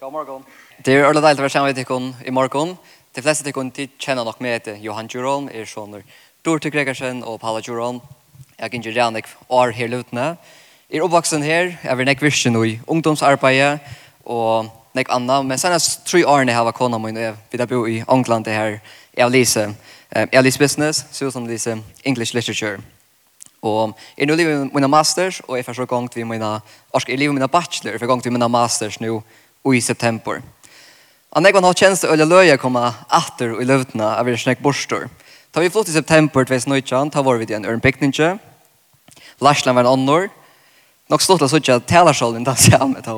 God morgon. Det er alle deilig å være sammen med dere i morgen. De fleste av dere de kjenner nok med etter Johan Djuron, er sånn Dorte Gregersen og Paula Djuron. Jeg er ikke gjerne år her løtene. Jeg er oppvaksen her, jeg vil nekke virke nå i ungdomsarbeidet og nekke annet. Men senest tre årene jeg har jeg kona min, og jeg vil bo i England det her. Jeg lyser. Jeg har lyser business, så som lyser English literature. Og jeg er nå livet med mine masters, og jeg får så gang til mine, orsk, jeg livet med mine bachelor, jeg får gongt vi mine masters nå, i september. Og når jeg har tjeneste øyne løye komme atter i løvdene av en snakk borstår. Da vi flott i september 2019, da var vi i en ørnpikninge. Larsland var en annor. Nok stått av sånn at talersalen danser jeg med da.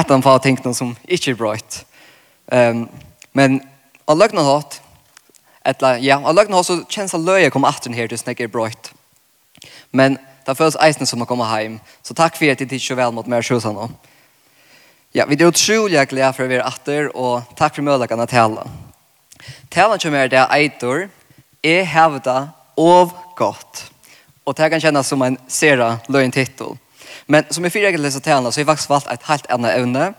Et av de tingene som ikke er bra. Um, men av løgnet hatt, etla, ja, av løgnet hatt så kjennes det løye å komme atter her til snakk er bra. Men det føles eisende som å komme hjem. Så takk for at det ikke er vel mot meg sjøsene. Takk Ja, vi er utrolig glede for å være atter, og takk for mulighetene til alle. Talen kommer er det eitor, er hevda av godt. Og det kan kjennes som en sera løgn titel. Men som i egentlig egenlige talene, så har jeg faktisk valgt et helt annet evne.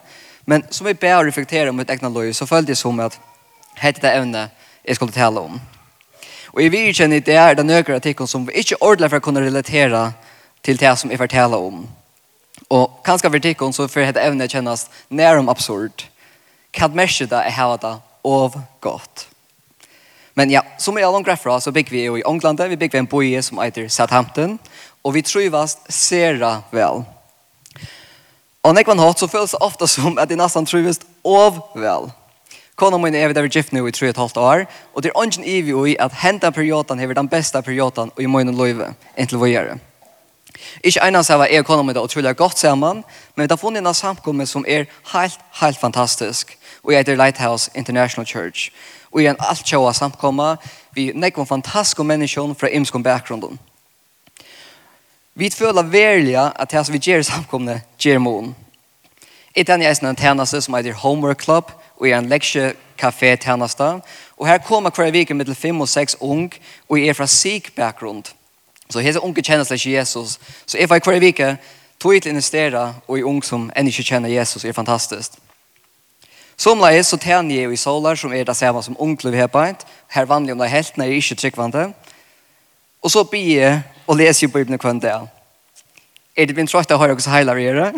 Men som vi ber å reflektere om mitt egna løy, så følte jeg som at hette det evne jeg skulle tale om. Og jeg vil kjenne det er den nøkere artikken som vi ikke ordentlig for å kunne relatere til det som jeg forteller om. Og kanskje for tikkene så får dette evne kjennes nærum absurd. Hva mer det er her det av godt? Men ja, som jeg langt fra så bygger vi jo i England, vi bygger en boie som heter Southampton, og vi tror vi ser det vel. Og når man har så føles det ofte som at det nesten trivas av vel. Kona min er videre gift nå i 3,5 år, og det er ungen i vi i at hentan perioden er den beste perioden i min løyve, inntil vi gjør det. Ikke eneste var jeg kona med det utrolig godt sammen, men vi har funnet en samkomme som er helt, helt fantastisk. Og jeg heter Lighthouse International Church. Og jeg er en alt sjåa samkomme vi nekva fantastiske mennesker fra imskom bakgrunden. Vi føler verlige at det som vi gjør samkomne gjør mån. I den jeg er en tjeneste som heter Homework Club, og jeg er en leksjekafé-tjeneste. Og her kommer hver vike med til fem og seks ung, og jeg er fra sik bakgrund. Så hese unge kjenner seg ikke Jesus. Så jeg var hver vike tog til å investere og i unge som enn ikke kjenner Jesus er fantastisk. Som leis så tjener jeg i solar som er det samme som ungklub her på et. Her vanlig om det er helt når jeg ikke tryggvande. Og så blir jeg og leser jo Bibelen hver dag. Er det min trøtt å høre hva som heiler dere?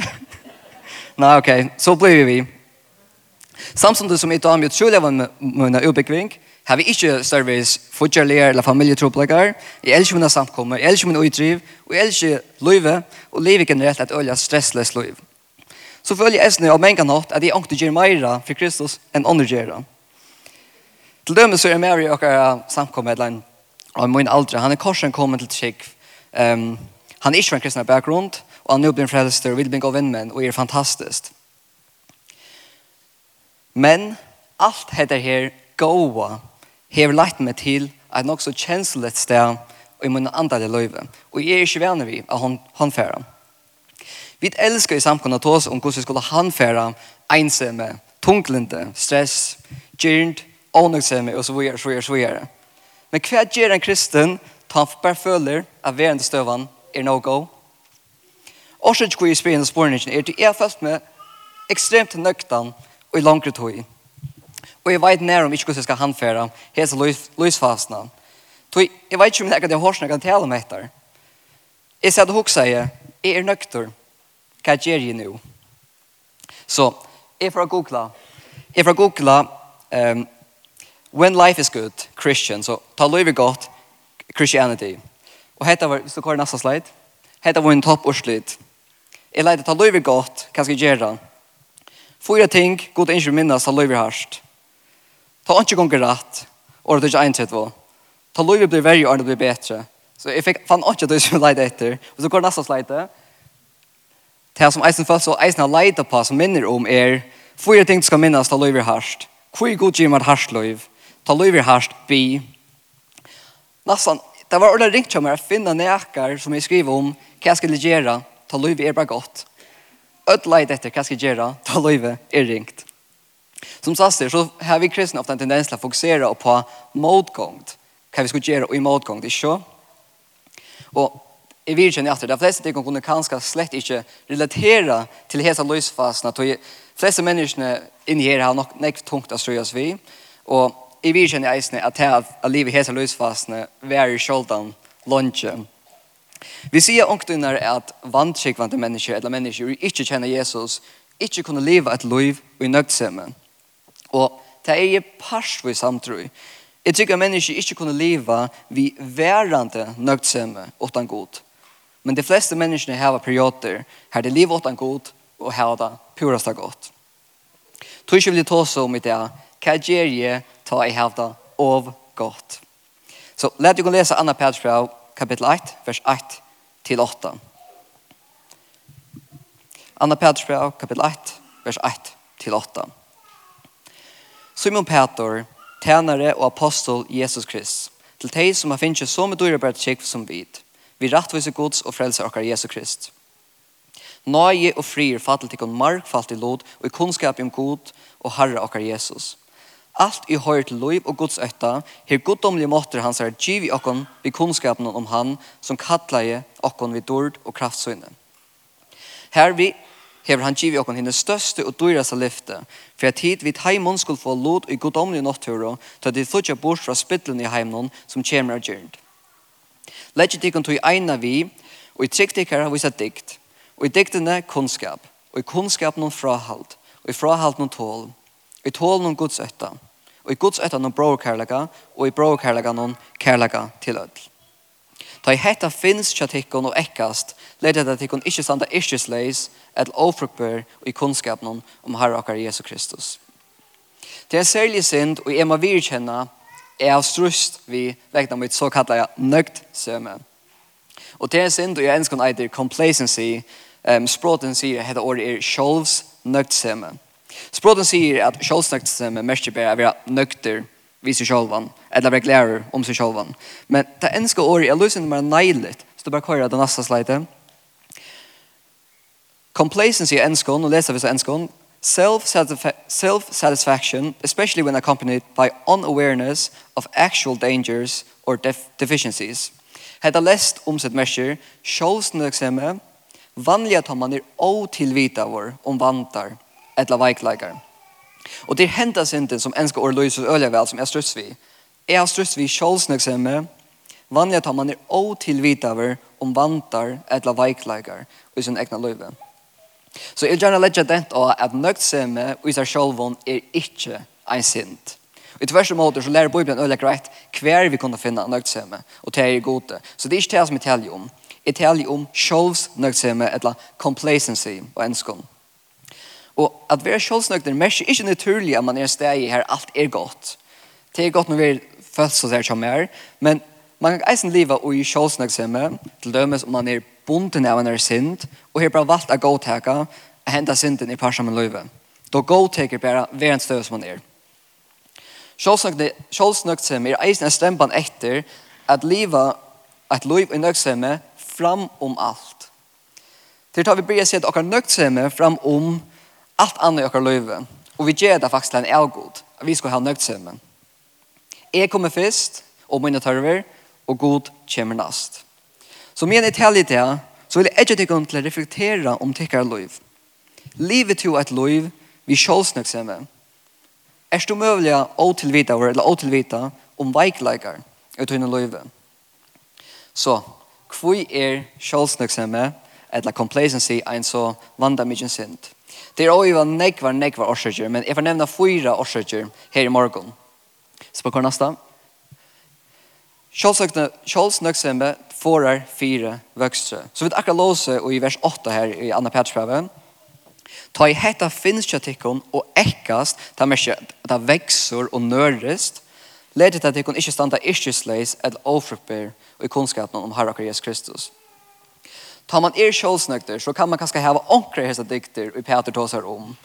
Nei, ok. Så blir vi. Samtidig som jeg tar med utrolig av mine ubekvink, Har vi ikke service fudgerliger eller familietroplegger. Jeg elsker mine samkommer, jeg elsker mine utdriv, og jeg elsker livet, og livet generelt er et øye stressløst liv. Så følger jeg esne om en gang at jeg ångte gjør meira for Kristus enn andre gjør det. Til dømme så er jeg med i åkere samkommer eller en av min aldre. Han er korsen kommet til trygg. Um, han er ikke fra en kristne bakgrunn, og han er blir en frelster, og vil bli en god vennmenn, og er fantastisk. Men alt heter her goa hever lagt meg til et nok så kjenslet sted og i min andre løyve. Og jeg er ikke venner vi av hånd, håndfæra. Vi elsker i samkommet til oss om hvordan vi skulle håndfæra ensomme, tunglende, stress, gyrnt, ånøksomme og så videre, så videre, så videre. Men hva gjør en kristen til han bare føler at verende støvann er no-go? Årsøk hvor jeg spør inn og spør er at jeg har følt ekstremt nøktan og i langere tog Og jeg vet nær om ikke hvordan jeg skal handføre hese løsfasene. Så jeg vet ikke om jeg kan hørt når jeg kan tale om etter. Jeg sier det hos seg, jeg er nøkter. Hva gjør jeg nå? Så, jeg får googla. Jeg får googla um, When life is good, Christian. Så ta lov i godt, Christianity. Og hette var, hvis du går neste slide, hette var en topp urslid. Jeg leide ta lov i godt, hva skal jeg gjøre? Fyra ting, god ikke minnes, ta løy vi hardt. Ta ikke gonger rett, og det er ikke en tid, Ta loivet blir verre, og det blir bedre. Så jeg fikk, fann ikke det som leide etter. Og så går neste slide. Det som eisen følt så eisen har leida på, som minner om er, fyra ting du skal minnes, ta loivet harst. Hvor god gir man harst loiv? Ta loivet harst, bi. Nassan, det var ordentlig ringt til meg å finne nekar som jeg skriver om, hva jeg skal gjøre, ta loivet er bare godt. Ødleid etter hva jeg skal gjøre, ta loivet er ringt. Som sagt så har vi kristna ofta en tendens till att fokusera på motgångt. Kan vi skulle göra i motgångt, det så. Och i virgen efter de flesta tycker kunde kanske slett inte relatera till hesa lösfastna De flesta människorna in här har nog näkt tungt att ströjas vi och i virgen är isne att här att leva hesa lösfastna very skjoldan lunchen Vi ser också när att vantkikvande människor eller människor som inte känner Jesus inte kunde leva ett liv i nögtsämmen. Og det er parst vi samtrøy. Jeg tykker at mennesker ikke kunne leva vi værende nøgtsomme åttan god. Men de fleste menneskene har perioder her de lever åttan god og har det purasta godt. Tror ikke vi vil ta oss om i det hva gjør jeg ta i her det av godt. Så let dere lese Anna Pets kapittel 1, vers 1 til 8. Anna Pets kapittel 1, vers 1 til 8. Simon Peter, tænare og apostol Jesus Krist, til teg som har finnst så med dyre bært kjekv som vid, vi rattvise gods og frelser okkar Jesus Krist. Nøye og frir fattel til kon mark fattel lod og i kunnskap om god og herre okkar Jesus. Alt i høyre til lov og gods øtta, her goddomlige måter hans er giv i okkon vi kunnskapen om han som kattleie okkon vi dord og kraftsøyne. Her vi hever han givet okken henne største og dyraste lyfte, for at hit vidt heimen skulle få lot i godomlig nåtturo, til at de flutja bort fra spittelen i heimen som kommer av gyrnd. Legge dikken tog eina vi, og i trygt dikker har visa dikt, og i diktene kunnskap, og i kunnskap noen frahalt, og i frahalt noen tål, og i tål noen godsøtta, og i godsøtta noen bråkærlega, og i bråkærlega noen kærlega til ødel. Ta i hetta finnes tja tikkun og ekkast, leid hetta tikkun ikkje standa ikkjesleis, et ofrukbør og i kunnskapen om Herre akkar Jesus Kristus. Det er en særlig synd, og jeg må virkjenne, er av strust vi vekna mitt så kallar jeg nøgt søme. Og det er synd, og jeg ønsker en eitir complacency, um, språten sier hetta året er sjolvs nøgt søme. Språten sier at sjolvs nøgt søme merker bare å være nøgter, nøgter, vid sig själva eller blir glädjer om sig själva. Men det enska året är lösen mer nejligt så det bara kör den nästa slide. Complacency är enskon och läser vi så enskon self-satisfaction, especially when accompanied by unawareness of actual dangers or def deficiencies. Hetta lest om sitt mesjer, sjålsnøksemme, vanlig at man er otilvita vår om vantar, etla veikleikar. Og det er hentet synden som enska årløse og øye vel, som er struss vi. Jeg har strøst vi kjølsnøksemme, vanlig at man er åtilvitaver om vantar eller veikleikar i sin egna løyve. Så jeg gjerne legger den av at nøgtsemme i seg sjølvån er ikke en sint. I tvers måter så lærer Bibelen øye greit hver vi kunne finne nøgtsemme, og det er gode. Så det er ikke det som jeg taler om. Jeg taler om sjølvs nøgtsemme eller complacency på enskånd. Og at være sjølvsnøkner merker ikke naturlig at man er steg i her alt er godt. Det er godt når vi er født så der som er, men man kan eisen liva og i sjølvsnøksemme, til dømes om man er bunden av en er synd, og har bare valgt å godteka å hente synden i parsa med løyve. Da godteker bare være en støv som man er. Sjølvsnøksemme er eisen en stempan etter at liva at løyv i nøksemme fram om alt. Til tar vi bryr seg at okkar nøksemme fram om alt allt annat i okkar liv. Och vi ger det faktiskt till en avgod. Vi ska ha nöjt sig med. Jag kommer först och mina törver och god kommer nast. Så men ett helg till så vill jag inte tycka om att reflektera om tyckare liv. Livet till ett liv vi självsnöjt sig med. Er du mulig å tilvita eller å tilvita om veikleikar ut under livet? Så, hvor er sjølsnøksemme eller complacency en så vanda mykje sint? Det er også nekvar, nekvar årsøkjer, men jeg får nevne fyra årsøkjer her i morgen. Så på hver neste. Kjolsnøksemme forar fire vøkstre. Så vi akkurat låse i vers 8 her i Anna Petersbrevet. Ta i hetta finnes kjøttikken og ekkast, ta merke ta veksor og nørrest, leder til at ikkje standa ikkje sleis eller ofrupper og i kunnskapen om Herre Jesus Kristus. Tar man er kjølsnøkter, så kan man kanskje hava onkre hese dikter i Peter tåsar om.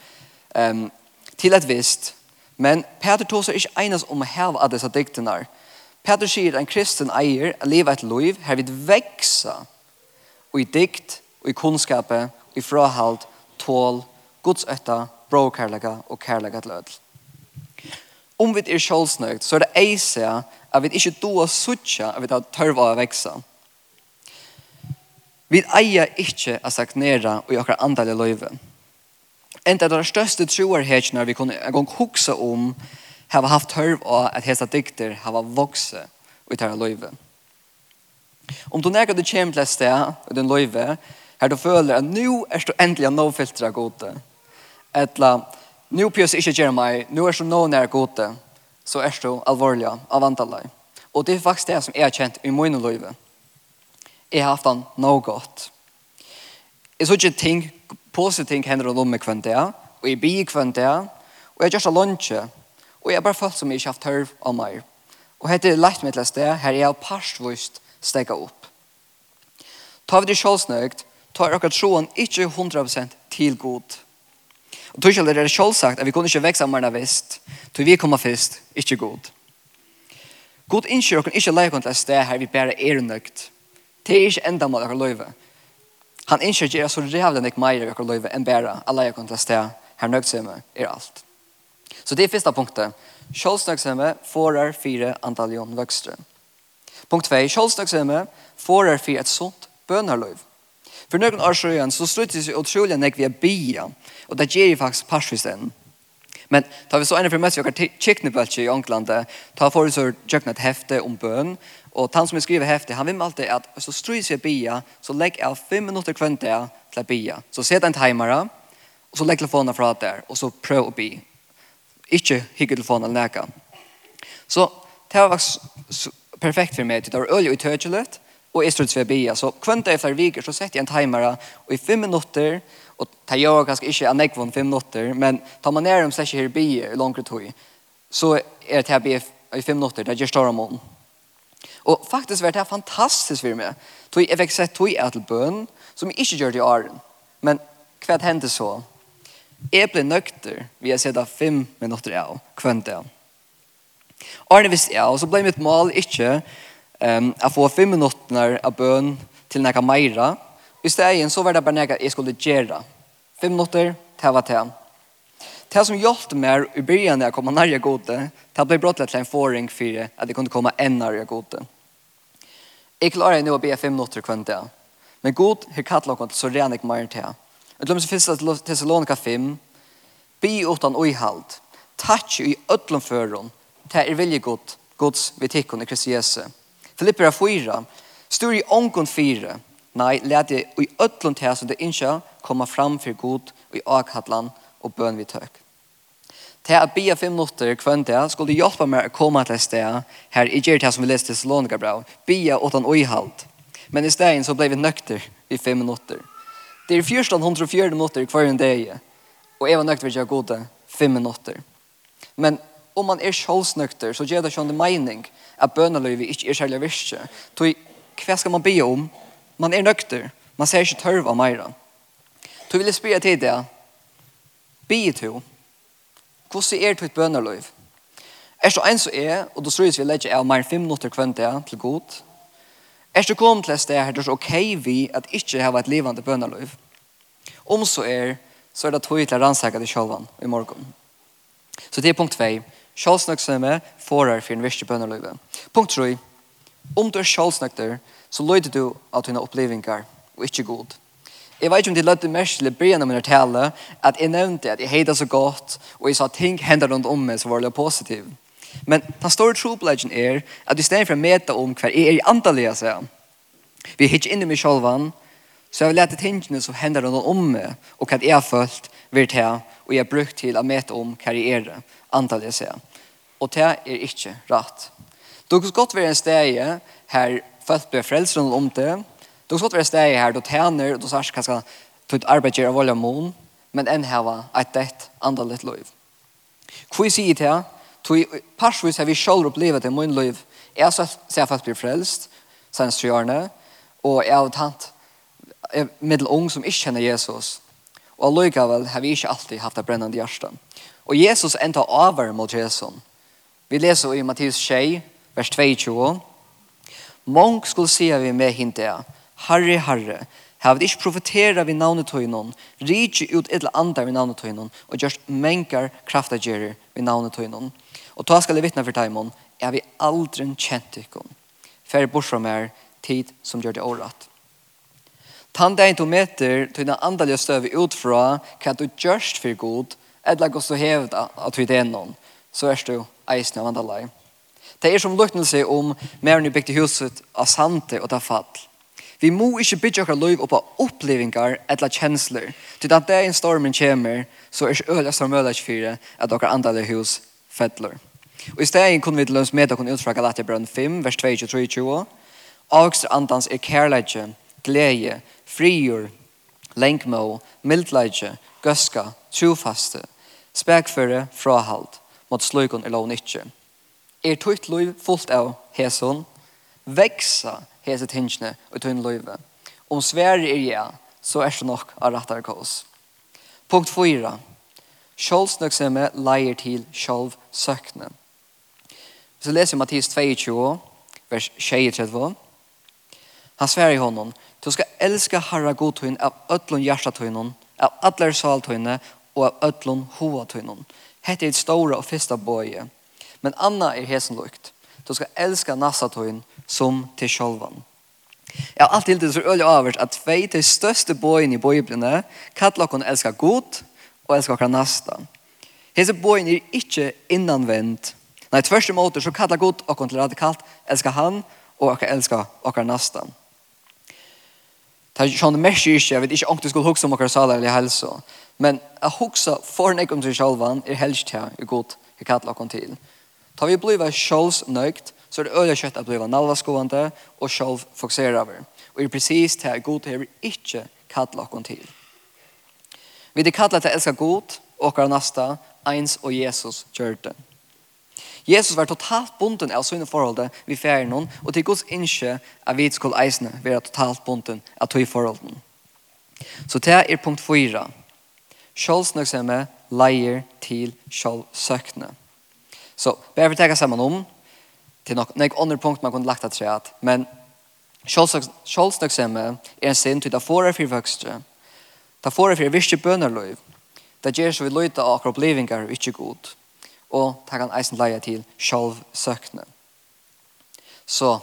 Um, til et visst. Men Peter tåsar ikke egnas om å hava av disse diktene. Peter sier en kristen eier å leve et liv her vil vekse og i dikt og i kunnskapet og i frahald, tål, godsøtta, bråkærlega og kærlega til ødel. Om vi er sjålsnøkt, så er det eisea at vi ikke doa suttja at vi tar tørva å vekse. Vi eier ikke å stagnere og gjøre andre løyve. En av de største troerhetene vi kunne en gang huske om har haft hørv av at hese dikter har vokset ut dette løyve. Om du nærker du kommer til et sted i din løyve, her du føler at nå er du endelig nå filtret gode. Etla, nå pjøs ikke gjør meg, nå er du nå nær gode, så er du alvorlig av antallet. Og det er faktisk det som jeg har kjent i min løyve jeg har haft han nå godt. Jeg så ikke ting, positive ting hender om meg kvendt det, og jeg blir kvendt det, og jeg gjør så lunsje, og jeg bare følt som jeg ikke har haft hørv av meg. Og hette er lett mitt sted, her jeg har parstvist stega opp. Tar vi det sjålsnøgt, tar akkurat troen ikke 100% til god. Og tog ikke det er sjålsagt at vi kunne ikke vekse av merne visst, tog vi kommer først, ikke god. God innskyr dere ikke leikon til et sted her vi bare er nøgt, Det er ikke enda mål dere løyve. Han innskjer gjør så rævlig nek meir dere løyve enn bæra alle jeg kan til sted her nøgtsømme er alt. Så det er første punktet. Kjolsnøgtsømme forar fire antaljon vøkstre. Punkt 2. Kjolsnøgtsømme forar fire et sånt bønarløyve. For noen år siden så sluttes vi utrolig nek vi er bia, og det gjør vi faktisk parsvis den. Men tar vi så en for mest vi har kjekknebølse i Ånglandet, ta for så å et hefte om bøn, Og han som skriver heftig, han vil alltid at så strys jeg bia, så legg jeg fem minutter kvendt jeg til bia. Så set en timere, og så legg telefonen fra der, og så prøv å bi. Ikke hygge telefonen eller neka. Så det var perfekt for meg, det var øye og tøtjelig, og jeg strys jeg bia. Så kvendt jeg flere viker, så sett jeg en timere, og i fem minutter, og det gjør kanskje ikke en ekvån fem minutter, men tar man ned om slett ikke her bia i langere tog, så er det her bia i fem minutter, det gjør større måneden. Og faktisk var det fantastisk for meg. Tog jeg fikk sett tog jeg til bøn, som jeg ikke gjør det i åren. Men hva hendte så? Jeg ble nøkter ved å sette fem minutter av kvendt jeg. Arne visste jeg, og så ble mitt mål ikke um, å få fem minutter av bøn til noe meira. I stedet så var det bare noe jeg skulle gjøre. Fem minutter, det var det. Det som hjalp meg i begynnelsen när jag kom nærmere gode, det ble brått til en forring for at jeg kunne komme enn nærmere gode. Jeg klarer nå å be fem minutter kvann til. Men god, her kattler dere så ren jeg mer til. Jeg glemmer så først til Thessalonika 5. Be utan oihald. Takk i ødlom føren. Det er vilje gott. Guds vitikkon i Kristi Jesu. Filippera 4. Stor i ångkon 4. Nei, let det i ødlom til som det inte kommer fram for god och i akadlan og bøn vi tök til at bia fem minutter kvann til, skulle hjelpe meg å komme til sted her i gjerne som vi leste til Salonika bra, bia åt han oihalt. Men i stedet så ble vi nøkter i fem minutter. Det er 1404 minutter hver en dag, og jeg var nøkter til å gode fem minutter. Men om man er sjølvsnøkter, så gjør det ikke en mening at bøneløyve ikke er særlig virke. Så hva skal man be om? Man er nøkter, man ser ikke tørv av meira. Så vil jeg spørre til det, be to, Hvordan er ditt bønerløyv? Er så en som er, og du tror vi legger av mer fem minutter kvendt det til god. Er så kom til et sted her, det er ok vi at ikke har et livende bønerløyv. Om så er, så er det tog til å rannsake det selv i morgen. Så det er punkt 2. Sjølsnøksømme forar for en virkelig bønerløyve. Punkt 3. Om du er sjølsnøkter, så løyder du av dine opplevinger, og ikke god. Jeg vet ikke om de lødde mest til å begynne med å tale, at jeg nevnte at jeg heter så godt, og jeg sa at ting hender rundt om meg som var litt positiv. Men den store trobladjen er at i stedet for å møte om hver jeg er i antallet jeg. Vi er ikke inne med sjølven, så jeg vil lete tingene som hender rundt om meg, og hva jeg har følt, vil ta, og jeg har brukt til å møte om hva jeg er antallet jeg. Og det er ikke rett. Det kan godt være en sted her folk blir frelst rundt om det, Du skal være steg her, du tjener, du sier hva skal du arbeider av olje mån, men enn heva et dett andalit liv. Hvor sier jeg til, tui parsvis har vi selv opplivet i mun liv, jeg ser for at jeg blir frelst, sens gjørne, og jeg har tant middel ung som ikke kjenner Jesus, og allikevel har vi ikke alltid haft et brennende hjerte. Og Jesus enda avver mot Jesus. Vi leser i Mattias 6, vers 22, Mång skulle se vi med hinte, Herre, Herre, Havet ikke profetera vi navnet tøynon, rikje ut et eller annet vi navnet tøynon, og gjørst mengar kraftagerer vi navnet tøynon. Og ta skal jeg vittne for teimon, er vi aldri kjent ikkon. Færre bort fra mer, tid som gjør det året. Tan deg du meter tøyna andalige støv ut fra hva du gjørst for god, eller gos du hevda at du er noen, så er du eisne av andalige. Det er som luktelse om mer enn du bygde huset av sante og ta fall. Vi må ikke bygge okkar liv oppa opplevingar eller kjensler. Til at det er en stormen kommer, så er ikke øyla som øyla ikke at okkar andale hus fettler. Og i stedet kunne vi til lønns med okkar utfra Galaterbrønn 5, vers 22-23. Avgster andans er kærleidje, glede, frigjur, lengmå, mildleidje, gøska, trofaste, spekføre, frahald, mot sløykon er lovn ikke. Er tøyt liv fullt av heson, veksa, hese tingene og tunne løyve. Om sverre er ja, så er det nok av rettere kås. Punkt 4. Kjølsnøksemme leier til kjølv søkne. Så leser Mattis 22, vers 23. Han sverre i hånden, du skal elske herre godtøyn av ötlun hjertatøynun, av atler saltøyne og av ötlun hoatøynun. Hette er et store og fyrsta bøye. Men anna er hesen lukt. Du skal elska nasta tøyen som til sjolvan. Jeg har alltid det så øyelig avhørt at tvei til største bøyen i bøyblene kallar okken elska god og elska okkar nasta. Hese bøyen er ikke innanvendt. Nei, tvørst måter så kallar god okken til radikalt elska han og okkar elska okkar nasta. Det er sånn mest ikke, jeg vet ikke om du skulle huske om okkar salar eller helse. Men å huske for nek om seg sjolvan er helst her, i god, i kallar okken til. Ta vi bliva sjåls nøgt, så er det øyla kjøtt at bliva nalvaskoande og sjål fokusera over. Og er precis det her god hever ikkje kattla okkon til. Vi er kattla til å elska god, og okkar nasta, eins og Jesus gjør det. Jesus var totalt bunden av sine forholdet vi færer noen, og til Guds innskje at vi skulle eisne være totalt bunden av tog forholden. Så det er punkt 4. Sjålsnøksemme leier til sjålsøkne. Sjålsøkne Så bare for å tenke sammen om, til nok, nek andre punkt man kunne lagt at seg at, men kjolsnøksemme er en sin til det får er fyrvøkstre, det får er fyrvøkstre bønerløyv, det gjør så vi løyte av akkurat opplevinger og ikke god, og det kan eisen leie til sjolvsøkne. Så,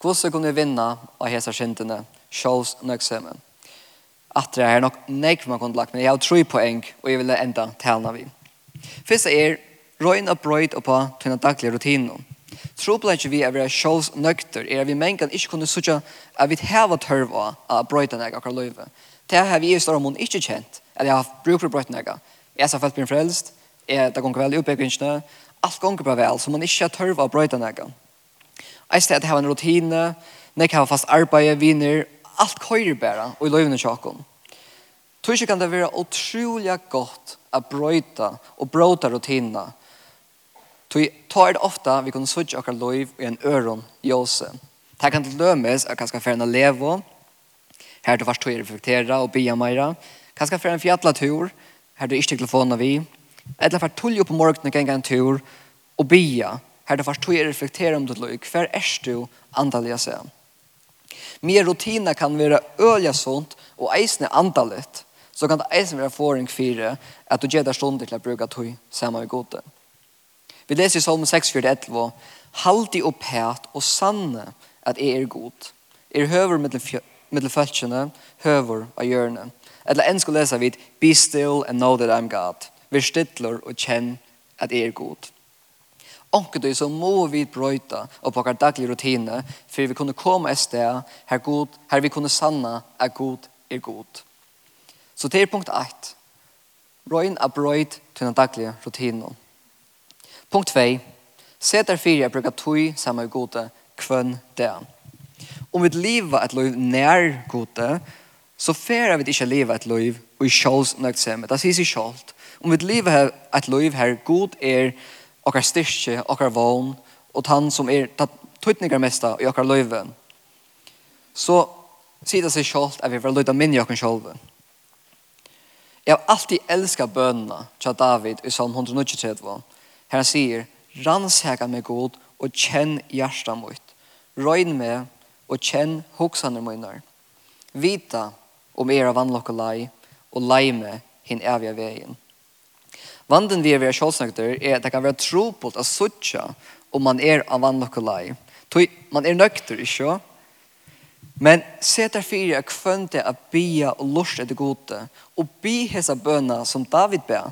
hvordan kunne vi vinne av hese skjentene sjolvsnøksemme? At det er nok nek man kunne lagt, men jeg har tro poeng, og jeg vil enda talene vi. Først er røyna brøyd oppa tøyna daglige rutiner. Trobladje vi er vera sjåls nøkter er vi mengan ikke kunne sutja at vi heva tørva av brøyden eg akkar løyve. Det har vi i større mån ikke kjent at jeg har bruk for brøyden eg. Jeg har fælt blir frelst, jeg, har gong vel i oppbyggingsne, alt gong bra vel, så man ikke har tørva av brøyden eg. Jeg sted at heva en rutine, nek har fast arbeid, viner, alt køyre bæra og i løyvene tjokken. Tror ikke kan det være utrolig godt at brøyta og bråta rutinene Tui tar det ofta vi kunne sutja okkar loiv i en øron jose. Det kan til dømes at kanskje ferna levo, her du varst tog reflektera og bia meira, kanskje fer en fjatla tur, her du ikke telefona vi, eller fer tull på morgenen og genga en tur og bia, her du varst tog reflektera om ditt loiv, hver er du andalig seg. Mer rutina kan være ølja sunt og eisne andalit, så kan det eisne være foring fire at du gjør det stunder til å bruke tog samme i godet. Vi leser i Salmo 6, 4, 11, Haldi og pæt og sanne at jeg er god. Er høver mittel følgjene, høver av hjørne. Eller enn skal lese vidt, Be still and know that I'm God. Vi stittler og kjenn at jeg er god. Onket du så må vi brøyta og pakkar daglig rutine for vi kunne komme et sted her, god, her vi kunne sanna at god er god. Så til punkt 1. Røyn er brøyt til den daglige rutinen. Punkt 2. Se der fyrir jeg bruker tog sammen med gode kvønn det. Om vi lever et liv nær gode, så færer vi ikke leve et liv og i kjøls sjåls nøgtsomme. Det sier seg kjølt. Om vi lever et liv her god er okkar styrke, okkar vogn, og han som er tøytninger mest i okkar liv, så sier det seg kjølt at vi får lytte minne i okkar sjålve. Jeg har alltid elsket bønene til David i salm 193, Her sier, rannsaka meg god og kjenn hjertet mitt. Røyn meg og kjenn hoksene mine. Vita om era vannlokke lei og lei meg hin evige veien. Vanden vi er ved sjålsnøkter er at det kan være tropult å suttje om man er av vannlokke lei. Man er nøkter, ikke? Men se der fyrir er kvønte a bia og lort etter gode og bi hesa bøna som David bea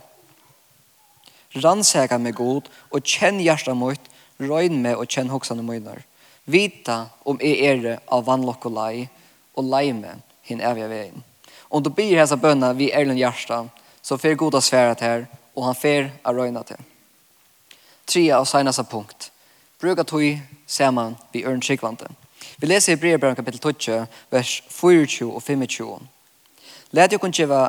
rannsaka meg god, og kjenn hjertet mot røyn meg og kjenn hoksene mine. Vita om jeg er av vannlokk og lei, og lei meg hin evige veien. Om du blir hessa bønna vi Erlund Gjersta, så fer goda sværa til og han fer a røyna til. Tria og seinasa punkt. Bruka tog saman vi ørn sikvante. Vi leser i brevbrann kapitel 12, vers 24 og 25. Lät jo kun kjeva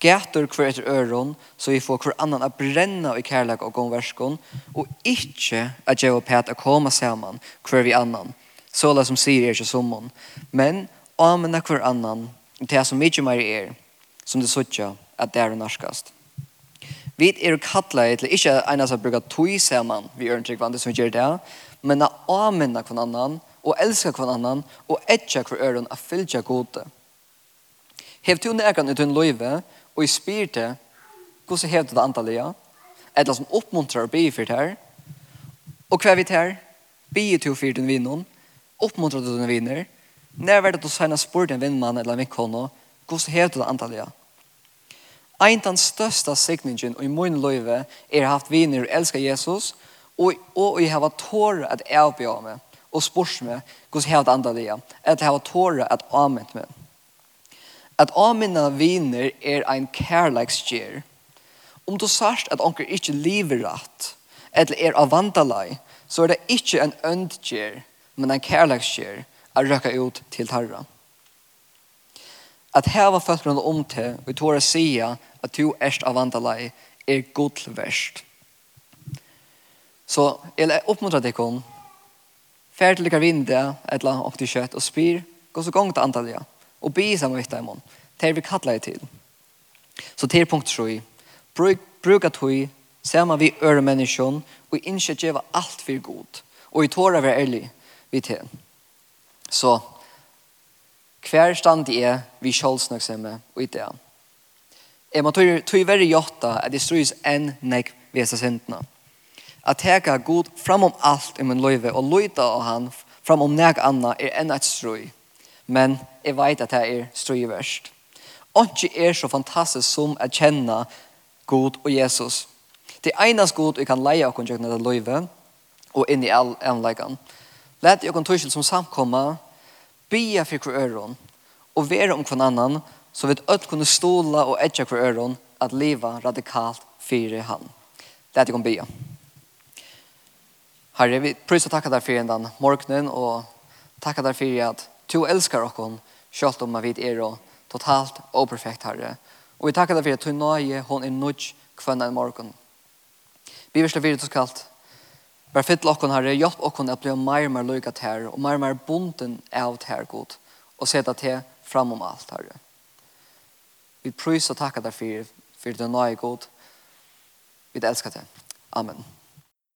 gætur hver etter øron, så vi får hver annan a brenna i kærlek og gongverskon, og ikkje at jeg og a koma saman hver vi annan. Såla som sier er ikke summon. Men amena hver annan, til som mykje meir er, som det suttja, at det er norskast. Vi er kattla til ikkje einas a bruka tui saman vi ørentryggvande som vi gjør det, men a amena hver annan, og elska hver annan, og etja hver øron a fylja gode. Hev tu nekan ut hun loive, og jeg spyr til hvordan hever det antallet, ja? Eller som oppmuntrar å bygge for det her. Og hva er vi til her? Bier til å fyre den vinnen, oppmuntrar du den vinner. Når er det du senest spør en vinnmann eller en vinkåne, hvordan hever det antallet, ja? Ein den største signingen og i min løyve er haft viner og elsker Jesus, og, og jeg har tåret at jeg oppgjør meg og spørs meg hvordan hever det antallet, ja? Eller jeg har tåret at ament meg. At amina viner er ein kærleiksgjer. Om du sørst at onker ikkje lever rett, eller er av vandalai, så er det ikkje en øndgjer, men en kærleiksgjer, a røkka ut til tarra. At heva føtterne om til, og tåra sia at du erst av vandalai, er godlverst. Så jeg oppmuntrar deg om, fær til dere vindet, et eller annet kjøtt, og spyr, gå så gong til antallet, og be sammen med dem. Det er vi kattler det til. Så til punkt 3. Bruk, bruk at vi sammen vi øre menneskene og ikke gjøre alt for god. Og i tårer være ærlig vi til. Så hver stand er vi kjølsnøksomme og i det. Jeg må tog være gjøtta at det strøys enn nek vese sintene. At teka god fram om alt i min løyve og løyta av han fram om nek anna er enn et strøy. Men jeg vet at det er strøyverst. Ikke er så fantastisk som å kjenne God og Jesus. Det er eneste God vi kan leie oss gjennom dette løyve og inn i all enleggene. Læt kan tøysel som samkommer, bia for hver øron, og være om hver annan, så vi ødt kunne ståla og etja hver øron, at leva radikalt fyrir han. Læt kan bia. Herre, vi prøver å takke deg for den morgenen, og takke deg for at du elskar oss, selv om vi er og totalt og perfekt herre. Og vi takker deg for at du nøye, hun er nødt kvann en morgen. Vi vil slå videre til skalt. Vær fyll okkon herre, hjelp okkon at bli mer og mer lykke til herre, og mer og mer bunden av til herre god, og sette til fram om alt herre. Vi prøys og takker deg for, for det nøye god. Vi elsker deg. Amen.